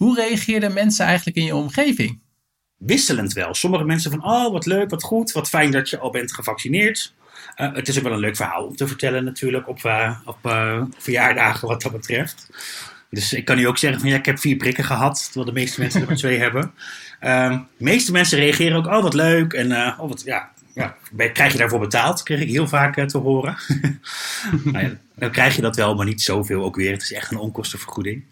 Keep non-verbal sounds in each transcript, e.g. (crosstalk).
Hoe reageerden mensen eigenlijk in je omgeving? Wisselend wel. Sommige mensen van, oh wat leuk, wat goed, wat fijn dat je al bent gevaccineerd. Uh, het is ook wel een leuk verhaal om te vertellen natuurlijk op, uh, op verjaardagen wat dat betreft. Dus ik kan nu ook zeggen van ja, ik heb vier prikken gehad, terwijl de meeste mensen er twee hebben. Ehm, de meeste mensen reageren ook, oh wat leuk en oh, wat, ja, ja, krijg je daarvoor betaald? Kreeg ik heel vaak te horen. (laughs) nou dan krijg je dat wel, maar niet zoveel ook weer. Het is echt een onkostenvergoeding.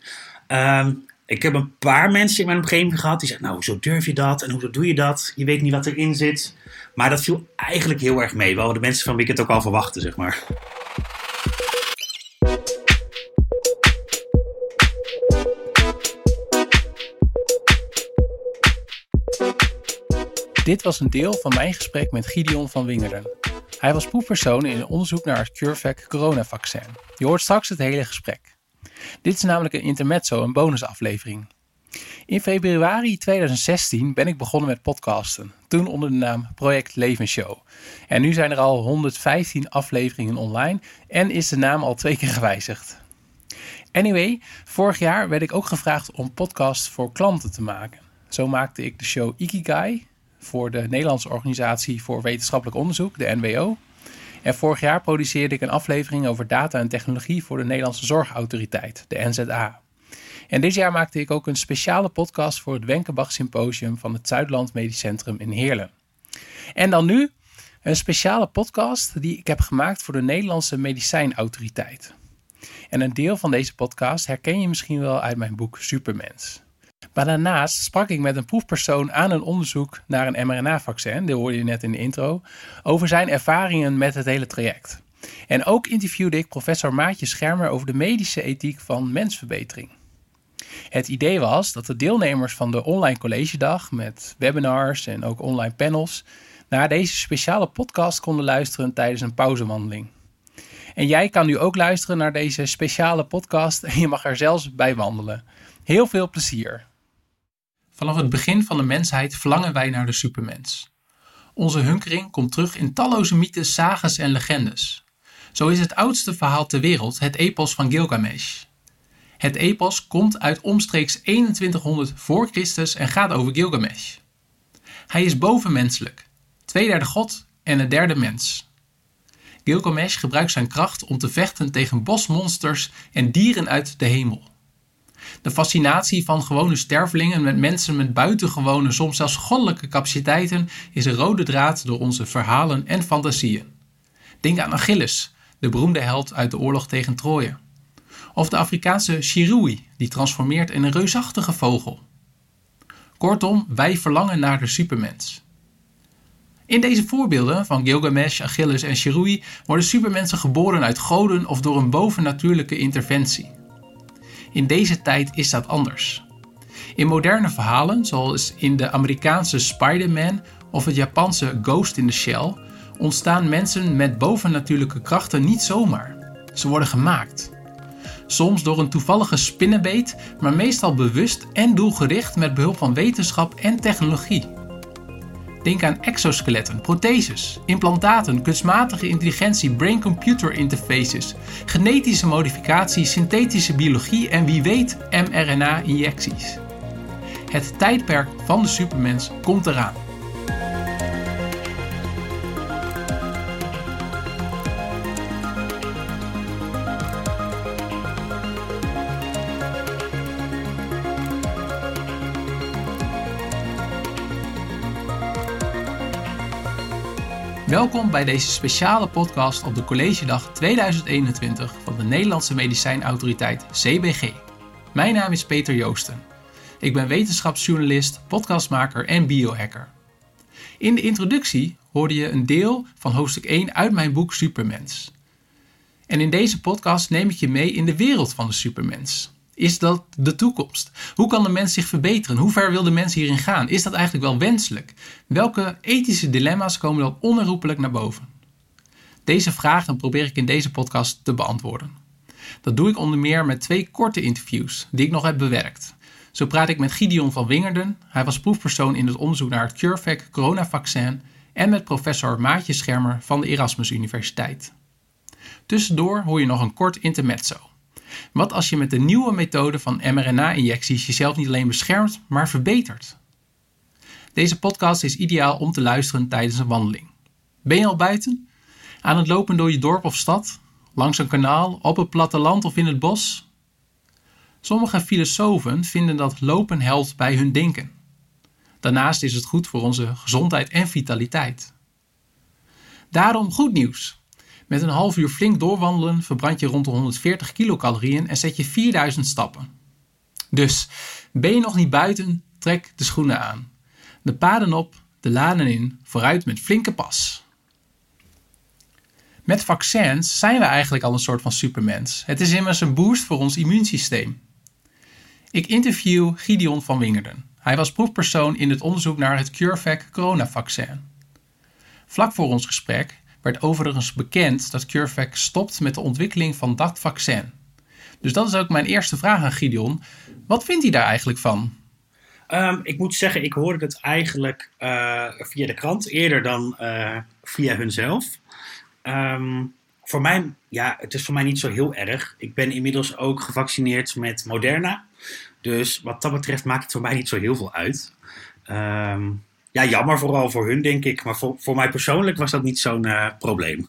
Um, ik heb een paar mensen in mijn omgeving gehad die zeggen: Nou, hoezo durf je dat en hoe doe je dat? Je weet niet wat erin zit. Maar dat viel eigenlijk heel erg mee. Wel de mensen van wie ik het ook al verwachtte, zeg maar. Dit was een deel van mijn gesprek met Gideon van Wingerden. Hij was proefpersoon in een onderzoek naar het CureVac coronavaccin. Je hoort straks het hele gesprek. Dit is namelijk een intermezzo, een bonusaflevering. In februari 2016 ben ik begonnen met podcasten, toen onder de naam Project Levensshow. En nu zijn er al 115 afleveringen online en is de naam al twee keer gewijzigd. Anyway, vorig jaar werd ik ook gevraagd om podcasts voor klanten te maken. Zo maakte ik de show Ikigai voor de Nederlandse Organisatie voor Wetenschappelijk Onderzoek, de NWO. En vorig jaar produceerde ik een aflevering over data en technologie voor de Nederlandse Zorgautoriteit, de NZA. En dit jaar maakte ik ook een speciale podcast voor het Wenkenbach Symposium van het Zuidland Medisch Centrum in Heerlen. En dan nu een speciale podcast die ik heb gemaakt voor de Nederlandse Medicijnautoriteit. En een deel van deze podcast herken je misschien wel uit mijn boek Supermens. Maar daarnaast sprak ik met een proefpersoon aan een onderzoek naar een mRNA-vaccin, dat hoorde je net in de intro, over zijn ervaringen met het hele traject. En ook interviewde ik professor Maatje Schermer over de medische ethiek van mensverbetering. Het idee was dat de deelnemers van de online collegedag met webinars en ook online panels naar deze speciale podcast konden luisteren tijdens een pauzewandeling. En jij kan nu ook luisteren naar deze speciale podcast en je mag er zelfs bij wandelen. Heel veel plezier! Vanaf het begin van de mensheid verlangen wij naar de supermens. Onze hunkering komt terug in talloze mythes, sagas en legendes. Zo is het oudste verhaal ter wereld het epos van Gilgamesh. Het epos komt uit omstreeks 2100 voor Christus en gaat over Gilgamesh. Hij is bovenmenselijk, tweederde god en een derde mens. Gilgamesh gebruikt zijn kracht om te vechten tegen bosmonsters en dieren uit de hemel. De fascinatie van gewone stervelingen met mensen met buitengewone, soms zelfs goddelijke capaciteiten is een rode draad door onze verhalen en fantasieën. Denk aan Achilles, de beroemde held uit de oorlog tegen Troje. Of de Afrikaanse Shirui, die transformeert in een reusachtige vogel. Kortom, wij verlangen naar de supermens. In deze voorbeelden van Gilgamesh, Achilles en Shirui worden supermensen geboren uit goden of door een bovennatuurlijke interventie. In deze tijd is dat anders. In moderne verhalen, zoals in de Amerikaanse Spider-Man of het Japanse Ghost in the Shell, ontstaan mensen met bovennatuurlijke krachten niet zomaar. Ze worden gemaakt. Soms door een toevallige spinnenbeet, maar meestal bewust en doelgericht met behulp van wetenschap en technologie. Denk aan exoskeletten, protheses, implantaten, kunstmatige intelligentie, brain-computer interfaces, genetische modificatie, synthetische biologie en wie weet mRNA-injecties. Het tijdperk van de supermens komt eraan. Welkom bij deze speciale podcast op de Collegedag 2021 van de Nederlandse Medicijnautoriteit CBG. Mijn naam is Peter Joosten. Ik ben wetenschapsjournalist, podcastmaker en biohacker. In de introductie hoorde je een deel van hoofdstuk 1 uit mijn boek Supermens. En in deze podcast neem ik je mee in de wereld van de supermens. Is dat de toekomst? Hoe kan de mens zich verbeteren? Hoe ver wil de mens hierin gaan? Is dat eigenlijk wel wenselijk? Welke ethische dilemma's komen dan onherroepelijk naar boven? Deze vragen probeer ik in deze podcast te beantwoorden. Dat doe ik onder meer met twee korte interviews die ik nog heb bewerkt. Zo praat ik met Gideon van Wingerden, hij was proefpersoon in het onderzoek naar het CureVac coronavaccin, en met professor Maatje Schermer van de Erasmus Universiteit. Tussendoor hoor je nog een kort intermezzo. Wat als je met de nieuwe methode van mRNA-injecties jezelf niet alleen beschermt, maar verbetert? Deze podcast is ideaal om te luisteren tijdens een wandeling. Ben je al buiten? Aan het lopen door je dorp of stad? Langs een kanaal, op het platteland of in het bos? Sommige filosofen vinden dat lopen helpt bij hun denken. Daarnaast is het goed voor onze gezondheid en vitaliteit. Daarom goed nieuws. Met een half uur flink doorwandelen verbrand je rond de 140 kilocalorieën en zet je 4000 stappen. Dus ben je nog niet buiten, trek de schoenen aan. De paden op, de laden in, vooruit met flinke pas. Met vaccins zijn we eigenlijk al een soort van supermens. Het is immers een boost voor ons immuunsysteem. Ik interview Gideon van Wingerden. Hij was proefpersoon in het onderzoek naar het CureVac coronavaccin. Vlak voor ons gesprek werd overigens bekend dat CureVac stopt met de ontwikkeling van dat vaccin. Dus dat is ook mijn eerste vraag aan Gideon. Wat vindt hij daar eigenlijk van? Um, ik moet zeggen, ik hoorde het eigenlijk uh, via de krant eerder dan uh, via hunzelf. Um, voor mij, ja, het is voor mij niet zo heel erg. Ik ben inmiddels ook gevaccineerd met Moderna. Dus wat dat betreft maakt het voor mij niet zo heel veel uit. Um, ja, jammer vooral voor hun, denk ik. Maar voor, voor mij persoonlijk was dat niet zo'n uh, probleem.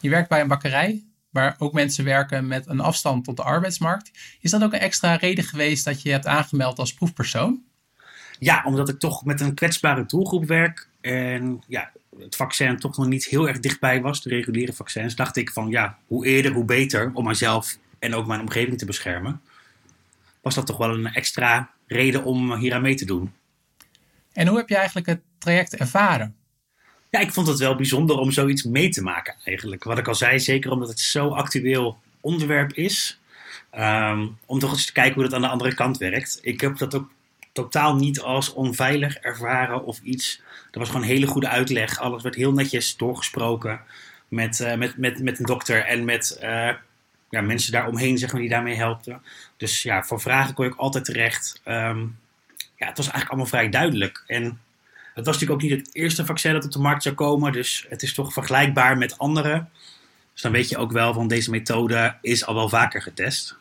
Je werkt bij een bakkerij waar ook mensen werken met een afstand tot de arbeidsmarkt. Is dat ook een extra reden geweest dat je hebt aangemeld als proefpersoon? Ja, omdat ik toch met een kwetsbare doelgroep werk. En ja, het vaccin toch nog niet heel erg dichtbij was, de reguliere vaccins. Dacht ik van ja, hoe eerder, hoe beter om mijzelf en ook mijn omgeving te beschermen. Was dat toch wel een extra reden om hier aan mee te doen. En hoe heb je eigenlijk het traject ervaren? Ja, ik vond het wel bijzonder om zoiets mee te maken eigenlijk. Wat ik al zei, zeker omdat het zo actueel onderwerp is. Um, om toch eens te kijken hoe dat aan de andere kant werkt. Ik heb dat ook totaal niet als onveilig ervaren of iets. Er was gewoon een hele goede uitleg. Alles werd heel netjes doorgesproken met, uh, met, met, met een dokter en met uh, ja, mensen daaromheen zeg maar, die daarmee helpten. Dus ja, voor vragen kon ik altijd terecht. Um, ja, het was eigenlijk allemaal vrij duidelijk. En het was natuurlijk ook niet het eerste vaccin dat op de markt zou komen. Dus het is toch vergelijkbaar met andere. Dus dan weet je ook wel van deze methode is al wel vaker getest.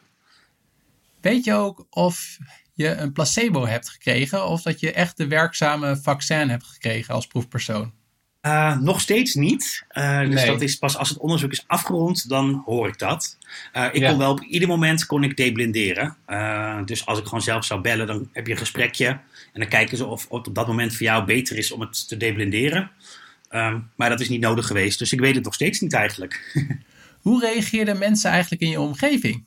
Weet je ook of je een placebo hebt gekregen of dat je echt de werkzame vaccin hebt gekregen als proefpersoon? Uh, nog steeds niet. Uh, dus nee. dat is pas als het onderzoek is afgerond, dan hoor ik dat. Uh, ik ja. kon wel op ieder moment kon ik deblinderen. dus als ik gewoon zelf zou bellen, dan heb je een gesprekje. En dan kijken ze of, of het op dat moment voor jou beter is om het te deblinderen. Um, maar dat is niet nodig geweest. Dus ik weet het nog steeds niet eigenlijk. (laughs) Hoe reageerden mensen eigenlijk in je omgeving?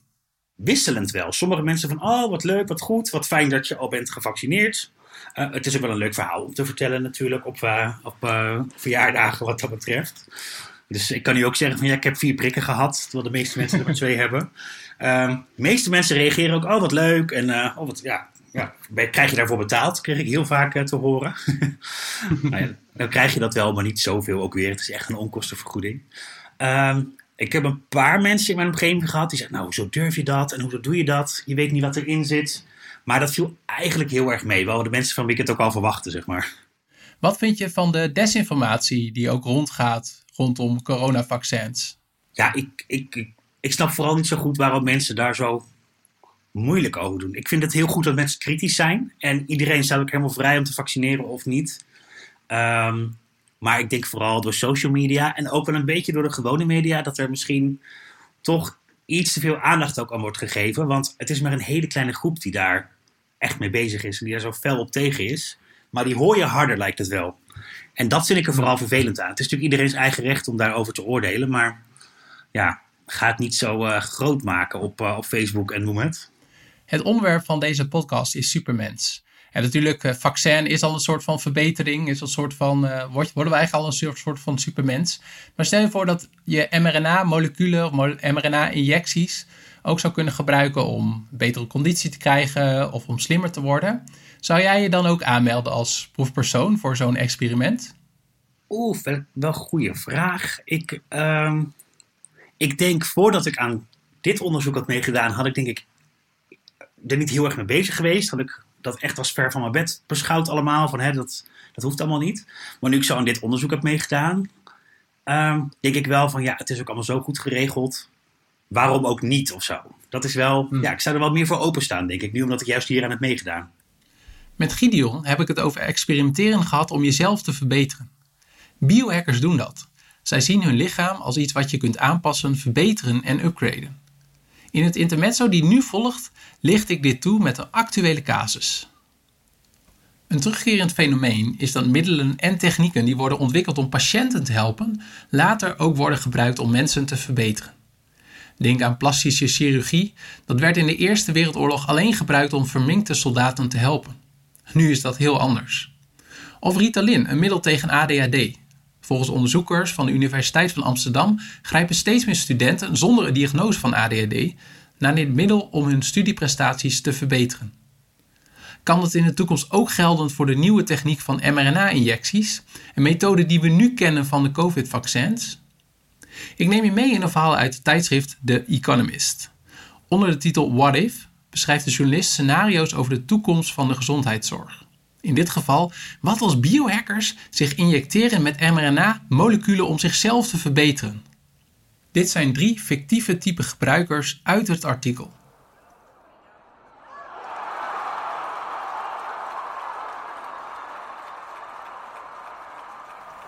Wisselend wel. Sommige mensen van, oh wat leuk, wat goed, wat fijn dat je al bent gevaccineerd. Uh, het is ook wel een leuk verhaal om te vertellen natuurlijk op, uh, op uh, verjaardagen wat dat betreft. Dus ik kan nu ook zeggen van ja, ik heb vier prikken gehad, terwijl de meeste mensen er maar twee (laughs) hebben. Ehm, de meeste mensen reageren ook, oh wat leuk en oh, wat, ja, ja, krijg je daarvoor betaald? Kreeg ik heel vaak te horen. (laughs) nou dan krijg je dat wel, maar niet zoveel ook weer. Het is echt een onkostenvergoeding. Um, ik heb een paar mensen in mijn omgeving gehad die zeggen, nou, zo durf je dat en hoe doe je dat? Je weet niet wat erin zit. Maar dat viel eigenlijk heel erg mee. Wel de mensen van wie ik het ook al verwachten, zeg maar. Wat vind je van de desinformatie die ook rondgaat rondom coronavaccins? Ja, ik, ik, ik, ik snap vooral niet zo goed waarom mensen daar zo moeilijk over doen. Ik vind het heel goed dat mensen kritisch zijn. En iedereen staat ook helemaal vrij om te vaccineren of niet. Um, maar ik denk vooral door social media en ook wel een beetje door de gewone media dat er misschien toch iets te veel aandacht ook aan wordt gegeven. Want het is maar een hele kleine groep die daar echt mee bezig is en die daar zo fel op tegen is. Maar die hoor je harder, lijkt het wel. En dat vind ik er vooral vervelend aan. Het is natuurlijk iedereen's eigen recht om daarover te oordelen. Maar ja, ga het niet zo uh, groot maken op, uh, op Facebook en noem het. Het onderwerp van deze podcast is supermens. En natuurlijk, uh, vaccin is al een soort van verbetering. Is een soort van, uh, worden we eigenlijk al een soort van supermens. Maar stel je voor dat je mRNA-moleculen of mRNA-injecties ook zou kunnen gebruiken om betere conditie te krijgen of om slimmer te worden. Zou jij je dan ook aanmelden als proefpersoon voor zo'n experiment? Oeh, wel een goede vraag. Ik, uh, ik denk voordat ik aan dit onderzoek had meegedaan, had ik denk ik er niet heel erg mee bezig geweest. Had ik dat echt als ver van mijn bed beschouwd allemaal. Van, hè, dat, dat hoeft allemaal niet. Maar nu ik zo aan dit onderzoek heb meegedaan, um, denk ik wel van ja, het is ook allemaal zo goed geregeld. waarom ook niet of zo. Dat is wel, Hm. ja, ik zou er wel meer voor openstaan, denk ik, nu omdat ik juist hier aan heb meegedaan. Met Gideon heb ik het over experimenteren gehad om jezelf te verbeteren. Biohackers doen dat. Zij zien hun lichaam als iets wat je kunt aanpassen, verbeteren en upgraden. In het intermezzo die nu volgt, licht ik dit toe met een actuele casus. Een terugkerend fenomeen is dat middelen en technieken die worden ontwikkeld om patiënten te helpen, later ook worden gebruikt om mensen te verbeteren. Denk aan plastische chirurgie, dat werd in de Eerste Wereldoorlog alleen gebruikt om verminkte soldaten te helpen. Nu is dat heel anders. Of Ritalin, een middel tegen ADHD. Volgens onderzoekers van de Universiteit van Amsterdam grijpen steeds meer studenten zonder een diagnose van ADHD naar dit middel om hun studieprestaties te verbeteren. Kan dat in de toekomst ook gelden voor de nieuwe techniek van mRNA-injecties, een methode die we nu kennen van de COVID-vaccins? Ik neem je mee in een verhaal uit het tijdschrift The Economist. Onder de titel What If beschrijft de journalist scenario's over de toekomst van de gezondheidszorg. In dit geval, wat als biohackers zich injecteren met mRNA-moleculen om zichzelf te verbeteren. Dit zijn drie fictieve type gebruikers uit het artikel.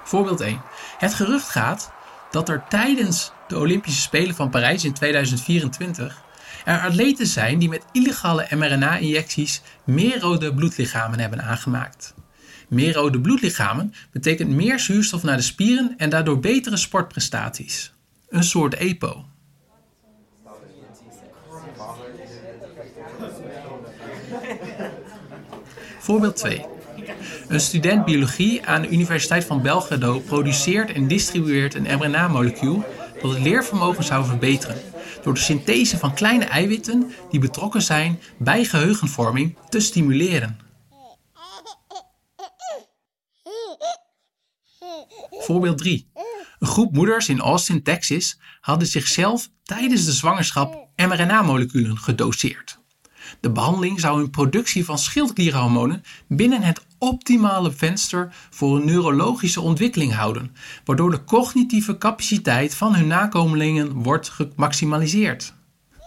Voorbeeld 1. Het gerucht gaat dat er tijdens de Olympische Spelen van Parijs in 2024 er atleten zijn die met illegale mRNA-injecties meer rode bloedlichamen hebben aangemaakt. Meer rode bloedlichamen betekent meer zuurstof naar de spieren en daardoor betere sportprestaties. Een soort EPO. Voorbeeld 2. Een student biologie aan de Universiteit van Belgrado produceert en distribueert een mRNA-molecuul dat het leervermogen zou verbeteren door de synthese van kleine eiwitten die betrokken zijn bij geheugenvorming te stimuleren. Voorbeeld 3. Een groep moeders in Austin, Texas hadden zichzelf tijdens de zwangerschap mRNA-moleculen gedoseerd. De behandeling zou hun productie van schildklierhormonen binnen het optimale venster voor een neurologische ontwikkeling houden, waardoor de cognitieve capaciteit van hun nakomelingen wordt gemaximaliseerd.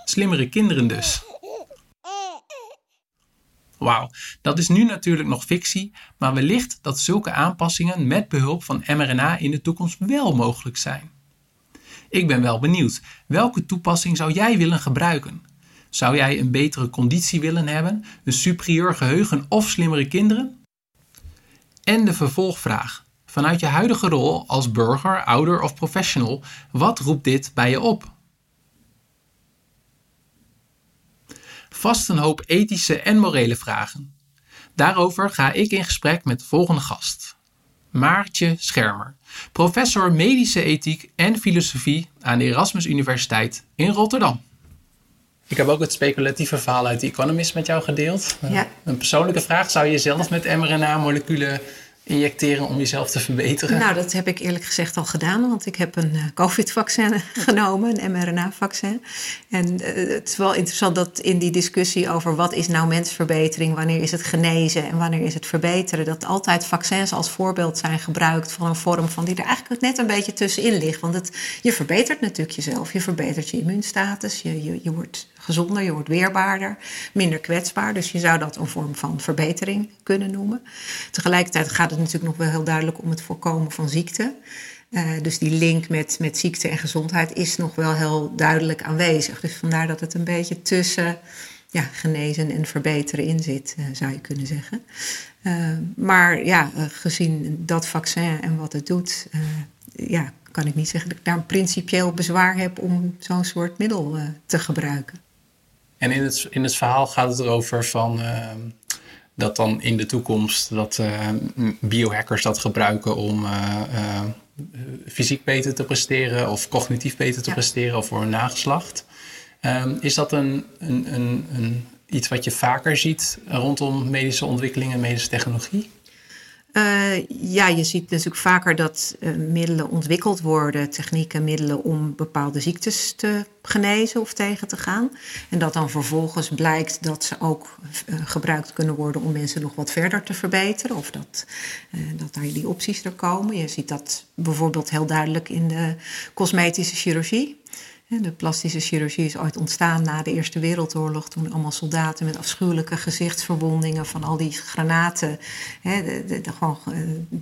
Slimmere kinderen dus. Wauw, dat is nu natuurlijk nog fictie, maar wellicht dat zulke aanpassingen met behulp van mRNA in de toekomst wel mogelijk zijn. Ik ben wel benieuwd, welke toepassing zou jij willen gebruiken? Zou jij een betere conditie willen hebben, een superieur geheugen of slimmere kinderen? En de vervolgvraag. Vanuit je huidige rol als burger, ouder of professional, wat roept dit bij je op? Vast een hoop ethische en morele vragen. Daarover ga ik in gesprek met de volgende gast. Maartje Schermer, professor medische ethiek en filosofie aan de Erasmus Universiteit in Rotterdam. Ik heb ook het speculatieve verhaal uit The Economist met jou gedeeld. Ja. Een persoonlijke vraag: zou je zelf met mRNA-moleculen injecteren om jezelf te verbeteren? Nou, dat heb ik eerlijk gezegd al gedaan, want ik heb een eh, COVID-vaccin (laughs) genomen, een mRNA-vaccin. En eh, het is wel interessant dat in die discussie over wat is nou mensverbetering, wanneer is het genezen en wanneer is het verbeteren, dat altijd vaccins als voorbeeld zijn gebruikt van een vorm van die er eigenlijk net een beetje tussenin ligt. Want het, je verbetert natuurlijk jezelf, je verbetert je immuunstatus, je, je, je wordt gezonder, je wordt weerbaarder, minder kwetsbaar. Dus je zou dat een vorm van verbetering kunnen noemen. Tegelijkertijd gaat het natuurlijk nog wel heel duidelijk om het voorkomen van ziekte. Uh, dus die link met, met ziekte en gezondheid is nog wel heel duidelijk aanwezig. Dus vandaar dat het een beetje tussen ja, genezen en verbeteren in zit, uh, zou je kunnen zeggen. Uh, maar ja, gezien dat vaccin en wat het doet, ja, kan ik niet zeggen dat ik daar een principieel bezwaar heb om zo'n soort middel te gebruiken. En in het, in het verhaal gaat het erover van uh, dat dan in de toekomst dat uh, biohackers dat gebruiken om uh, fysiek beter te presteren of cognitief beter te ja. presteren of voor hun nageslacht. Um, is dat een, een, een, een, iets wat je vaker ziet rondom medische ontwikkelingen en medische technologie? Uh, ja, je ziet natuurlijk vaker dat uh, middelen ontwikkeld worden, technieken, middelen om bepaalde ziektes te genezen of tegen te gaan. En dat dan vervolgens blijkt dat ze ook uh, gebruikt kunnen worden om mensen nog wat verder te verbeteren. Of dat, dat daar die opties er komen. Je ziet dat bijvoorbeeld heel duidelijk in de cosmetische chirurgie. De plastische chirurgie is ooit ontstaan na de Eerste Wereldoorlog. Toen allemaal soldaten met afschuwelijke gezichtsverwondingen van al die granaten. De, de, gewoon, eh,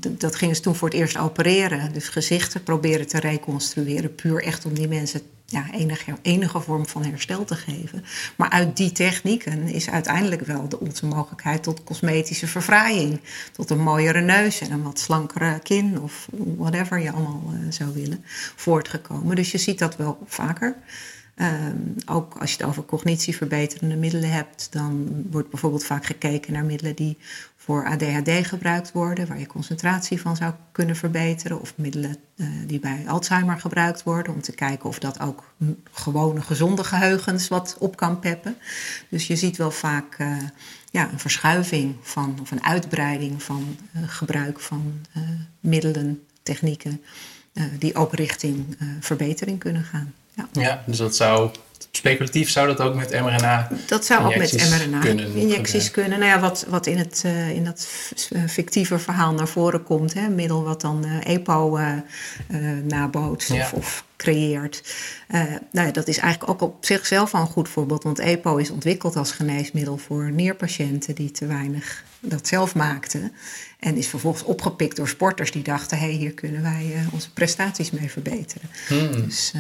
dat gingen ze toen voor het eerst opereren. Dus gezichten proberen te reconstrueren. Puur echt om die mensen ja, enige, enige vorm van herstel te geven. Maar uit die technieken is uiteindelijk wel de onze mogelijkheid tot cosmetische verfraaiing. Tot een mooiere neus en een wat slankere kin of whatever je allemaal uh, zou willen voortgekomen. Dus je ziet dat wel vaker. Um, ook als je het over cognitieverbeterende middelen hebt, dan wordt bijvoorbeeld vaak gekeken naar middelen die voor ADHD gebruikt worden, waar je concentratie van zou kunnen verbeteren, of middelen uh, die bij Alzheimer gebruikt worden, om te kijken of dat ook gewone gezonde geheugens wat op kan peppen. Dus je ziet wel vaak uh, ja, een verschuiving van, of een uitbreiding van uh, gebruik van middelen, technieken, die ook richting verbetering kunnen gaan. Ja. ja, dus dat zou speculatief zou dat ook met mRNA. Dat zou ook met mRNA-injecties kunnen. Nou ja, wat, wat in, het, uh, in dat fictieve verhaal naar voren komt, hè, middel wat dan uh, EPO uh, nabootst ja. of, of, creëert. nou ja, dat is eigenlijk ook op zichzelf al een goed voorbeeld, want EPO is ontwikkeld als geneesmiddel voor nierpatiënten die te weinig dat zelf maakten. En is vervolgens opgepikt door sporters die dachten: hé, hey, hier kunnen wij onze prestaties mee verbeteren. Hmm. Dus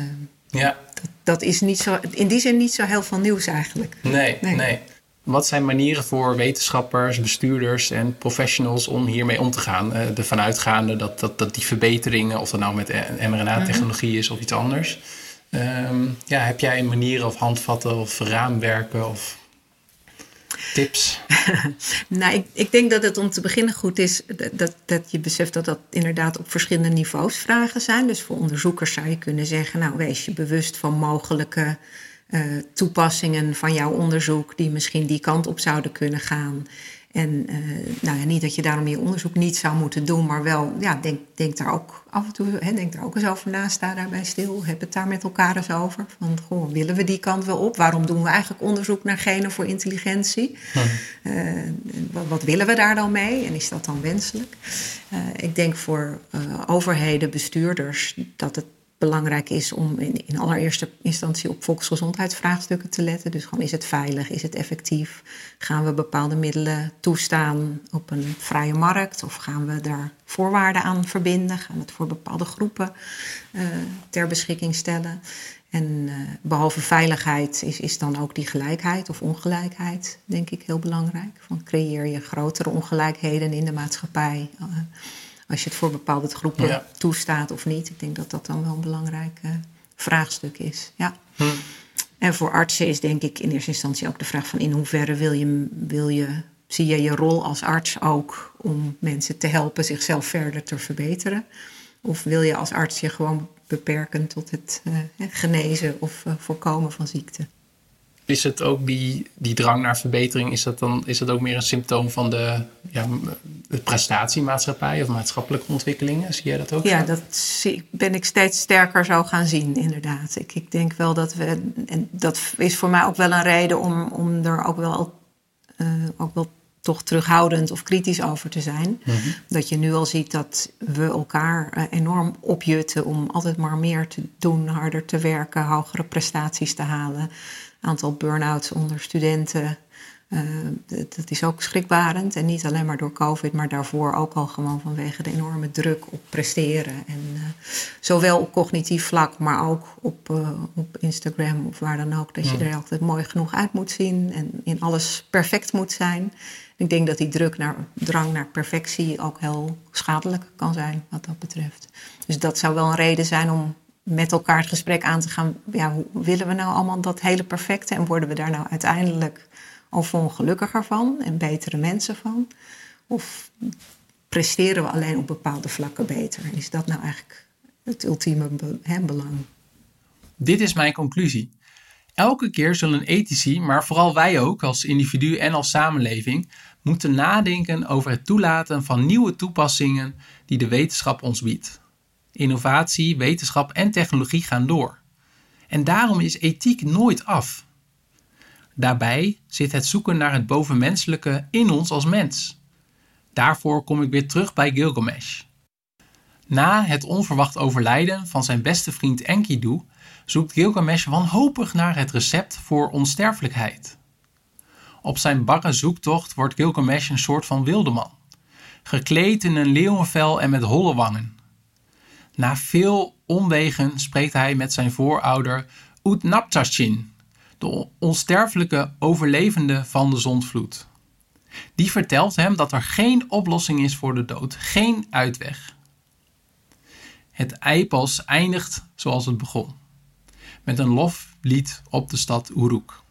ja. Dat, dat, is niet zo, in die zin niet zo heel veel nieuws eigenlijk. Nee, nee, Wat zijn manieren voor wetenschappers, bestuurders en professionals om hiermee om te gaan? Uh, ervan uitgaande dat, dat, dat die verbeteringen, of dat nou met mRNA-technologie is of iets anders. Um, ja, heb jij manieren of handvatten of raamwerken of tips? (laughs) nou, ik, ik, denk dat het om te beginnen goed is dat, dat je beseft dat dat inderdaad op verschillende niveaus vragen zijn. Dus voor onderzoekers zou je kunnen zeggen, nou wees je bewust van mogelijke uh, toepassingen van jouw onderzoek die misschien die kant op zouden kunnen gaan. En uh, nou ja, niet dat je daarom je onderzoek niet zou moeten doen, maar wel, ja, denk, denk daar ook af en toe, hè, denk daar ook eens over na, sta daarbij stil, heb het daar met elkaar eens over. Van, goh, willen we die kant wel op? Waarom doen we eigenlijk onderzoek naar genen voor intelligentie? Uh, wat, wat, willen we daar dan mee? En is dat dan wenselijk? Uh, ik denk voor overheden, bestuurders, dat het belangrijk is om in, in allereerste instantie op volksgezondheidsvraagstukken te letten. Dus gewoon is het veilig, is het effectief? Gaan we bepaalde middelen toestaan op een vrije markt? Of gaan we daar voorwaarden aan verbinden? Gaan we het voor bepaalde groepen uh, ter beschikking stellen? En uh, behalve veiligheid is, is dan ook die gelijkheid of ongelijkheid, denk ik, heel belangrijk. Van creëer je grotere ongelijkheden in de maatschappij? Uh, als je het voor bepaalde groepen toestaat of niet. Ik denk dat dat dan wel een belangrijk uh, vraagstuk is. Ja. Hm. En voor artsen is denk ik in eerste instantie ook de vraag van in hoeverre wil je, wil je, zie je je rol als arts ook om mensen te helpen zichzelf verder te verbeteren? Of wil je als arts je gewoon beperken tot het uh, genezen of uh, voorkomen van ziekte? Is het ook die, die drang naar verbetering, is dat dan is dat ook meer een symptoom van de, ja, de prestatiemaatschappij of maatschappelijke ontwikkelingen? Zie jij dat ook? Ja, dat zie, ben ik steeds sterker zo gaan zien, inderdaad. Ik, ik denk wel dat we, en dat is voor mij ook wel een reden om, om er ook wel, uh, ook wel toch terughoudend of kritisch over te zijn. Mhm. Dat je nu al ziet dat we elkaar uh, enorm opjutten om altijd maar meer te doen, harder te werken, hogere prestaties te halen aantal burn-outs onder studenten. Uh, dat is ook schrikbarend. En niet alleen maar door COVID, maar daarvoor ook al gewoon vanwege de enorme druk op presteren. En uh, zowel op cognitief vlak, maar ook op, uh, op Instagram of waar dan ook. Dat je er altijd mooi genoeg uit moet zien en in alles perfect moet zijn. Ik denk dat die druk naar, drang naar perfectie ook heel schadelijk kan zijn wat dat betreft. Dus dat zou wel een reden zijn om met elkaar het gesprek aan te gaan. Ja, hoe willen we nou allemaal dat hele perfecte? En worden we daar nou uiteindelijk of ongelukkiger van en betere mensen van? Of presteren we alleen op bepaalde vlakken beter? Is dat nou eigenlijk het ultieme belang? Dit is mijn conclusie. Elke keer zullen ethici, maar vooral wij ook als individu en als samenleving, moeten nadenken over het toelaten van nieuwe toepassingen die de wetenschap ons biedt. Innovatie, wetenschap en technologie gaan door. En daarom is ethiek nooit af. Daarbij zit het zoeken naar het bovenmenselijke in ons als mens. Daarvoor kom ik weer terug bij Gilgamesh. Na het onverwacht overlijden van zijn beste vriend Enkidu zoekt Gilgamesh wanhopig naar het recept voor onsterfelijkheid. Op zijn barre zoektocht wordt Gilgamesh een soort van wildeman, gekleed in een leeuwenvel en met holle wangen. Na veel omwegen spreekt hij met zijn voorouder Utnapishtim, de onsterfelijke overlevende van de zondvloed. Die vertelt hem dat er geen oplossing is voor de dood, geen uitweg. Het eipas eindigt zoals het begon, met een loflied op de stad Uruk.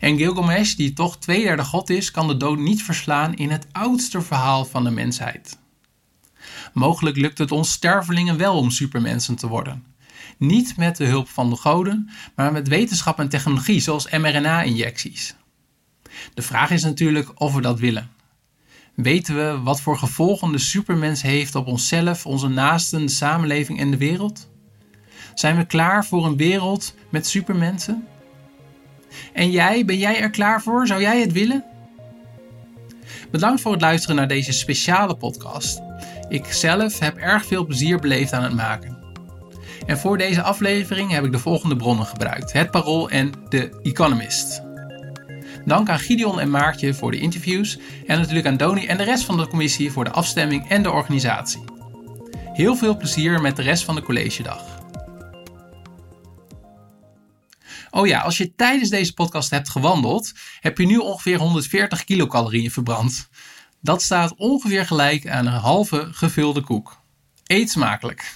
En Gilgamesh, die toch tweederde god is, kan de dood niet verslaan in het oudste verhaal van de mensheid. Mogelijk lukt het ons stervelingen wel om supermensen te worden. Niet met de hulp van de goden, maar met wetenschap en technologie zoals mRNA-injecties. De vraag is natuurlijk of we dat willen. Weten we wat voor gevolgen de supermens heeft op onszelf, onze naasten, de samenleving en de wereld? Zijn we klaar voor een wereld met supermensen? En jij, ben jij er klaar voor? Zou jij het willen? Bedankt voor het luisteren naar deze speciale podcast. Ik zelf heb erg veel plezier beleefd aan het maken. En voor deze aflevering heb ik de volgende bronnen gebruikt: Het Parool en The Economist. Dank aan Gideon en Maartje voor de interviews en natuurlijk aan Doni en de rest van de commissie voor de afstemming en de organisatie. Heel veel plezier met de rest van de collegedag. Oh ja, als je tijdens deze podcast hebt gewandeld, heb je nu ongeveer 140 kilocalorieën verbrand. Dat staat ongeveer gelijk aan een halve gevulde koek. Eet smakelijk!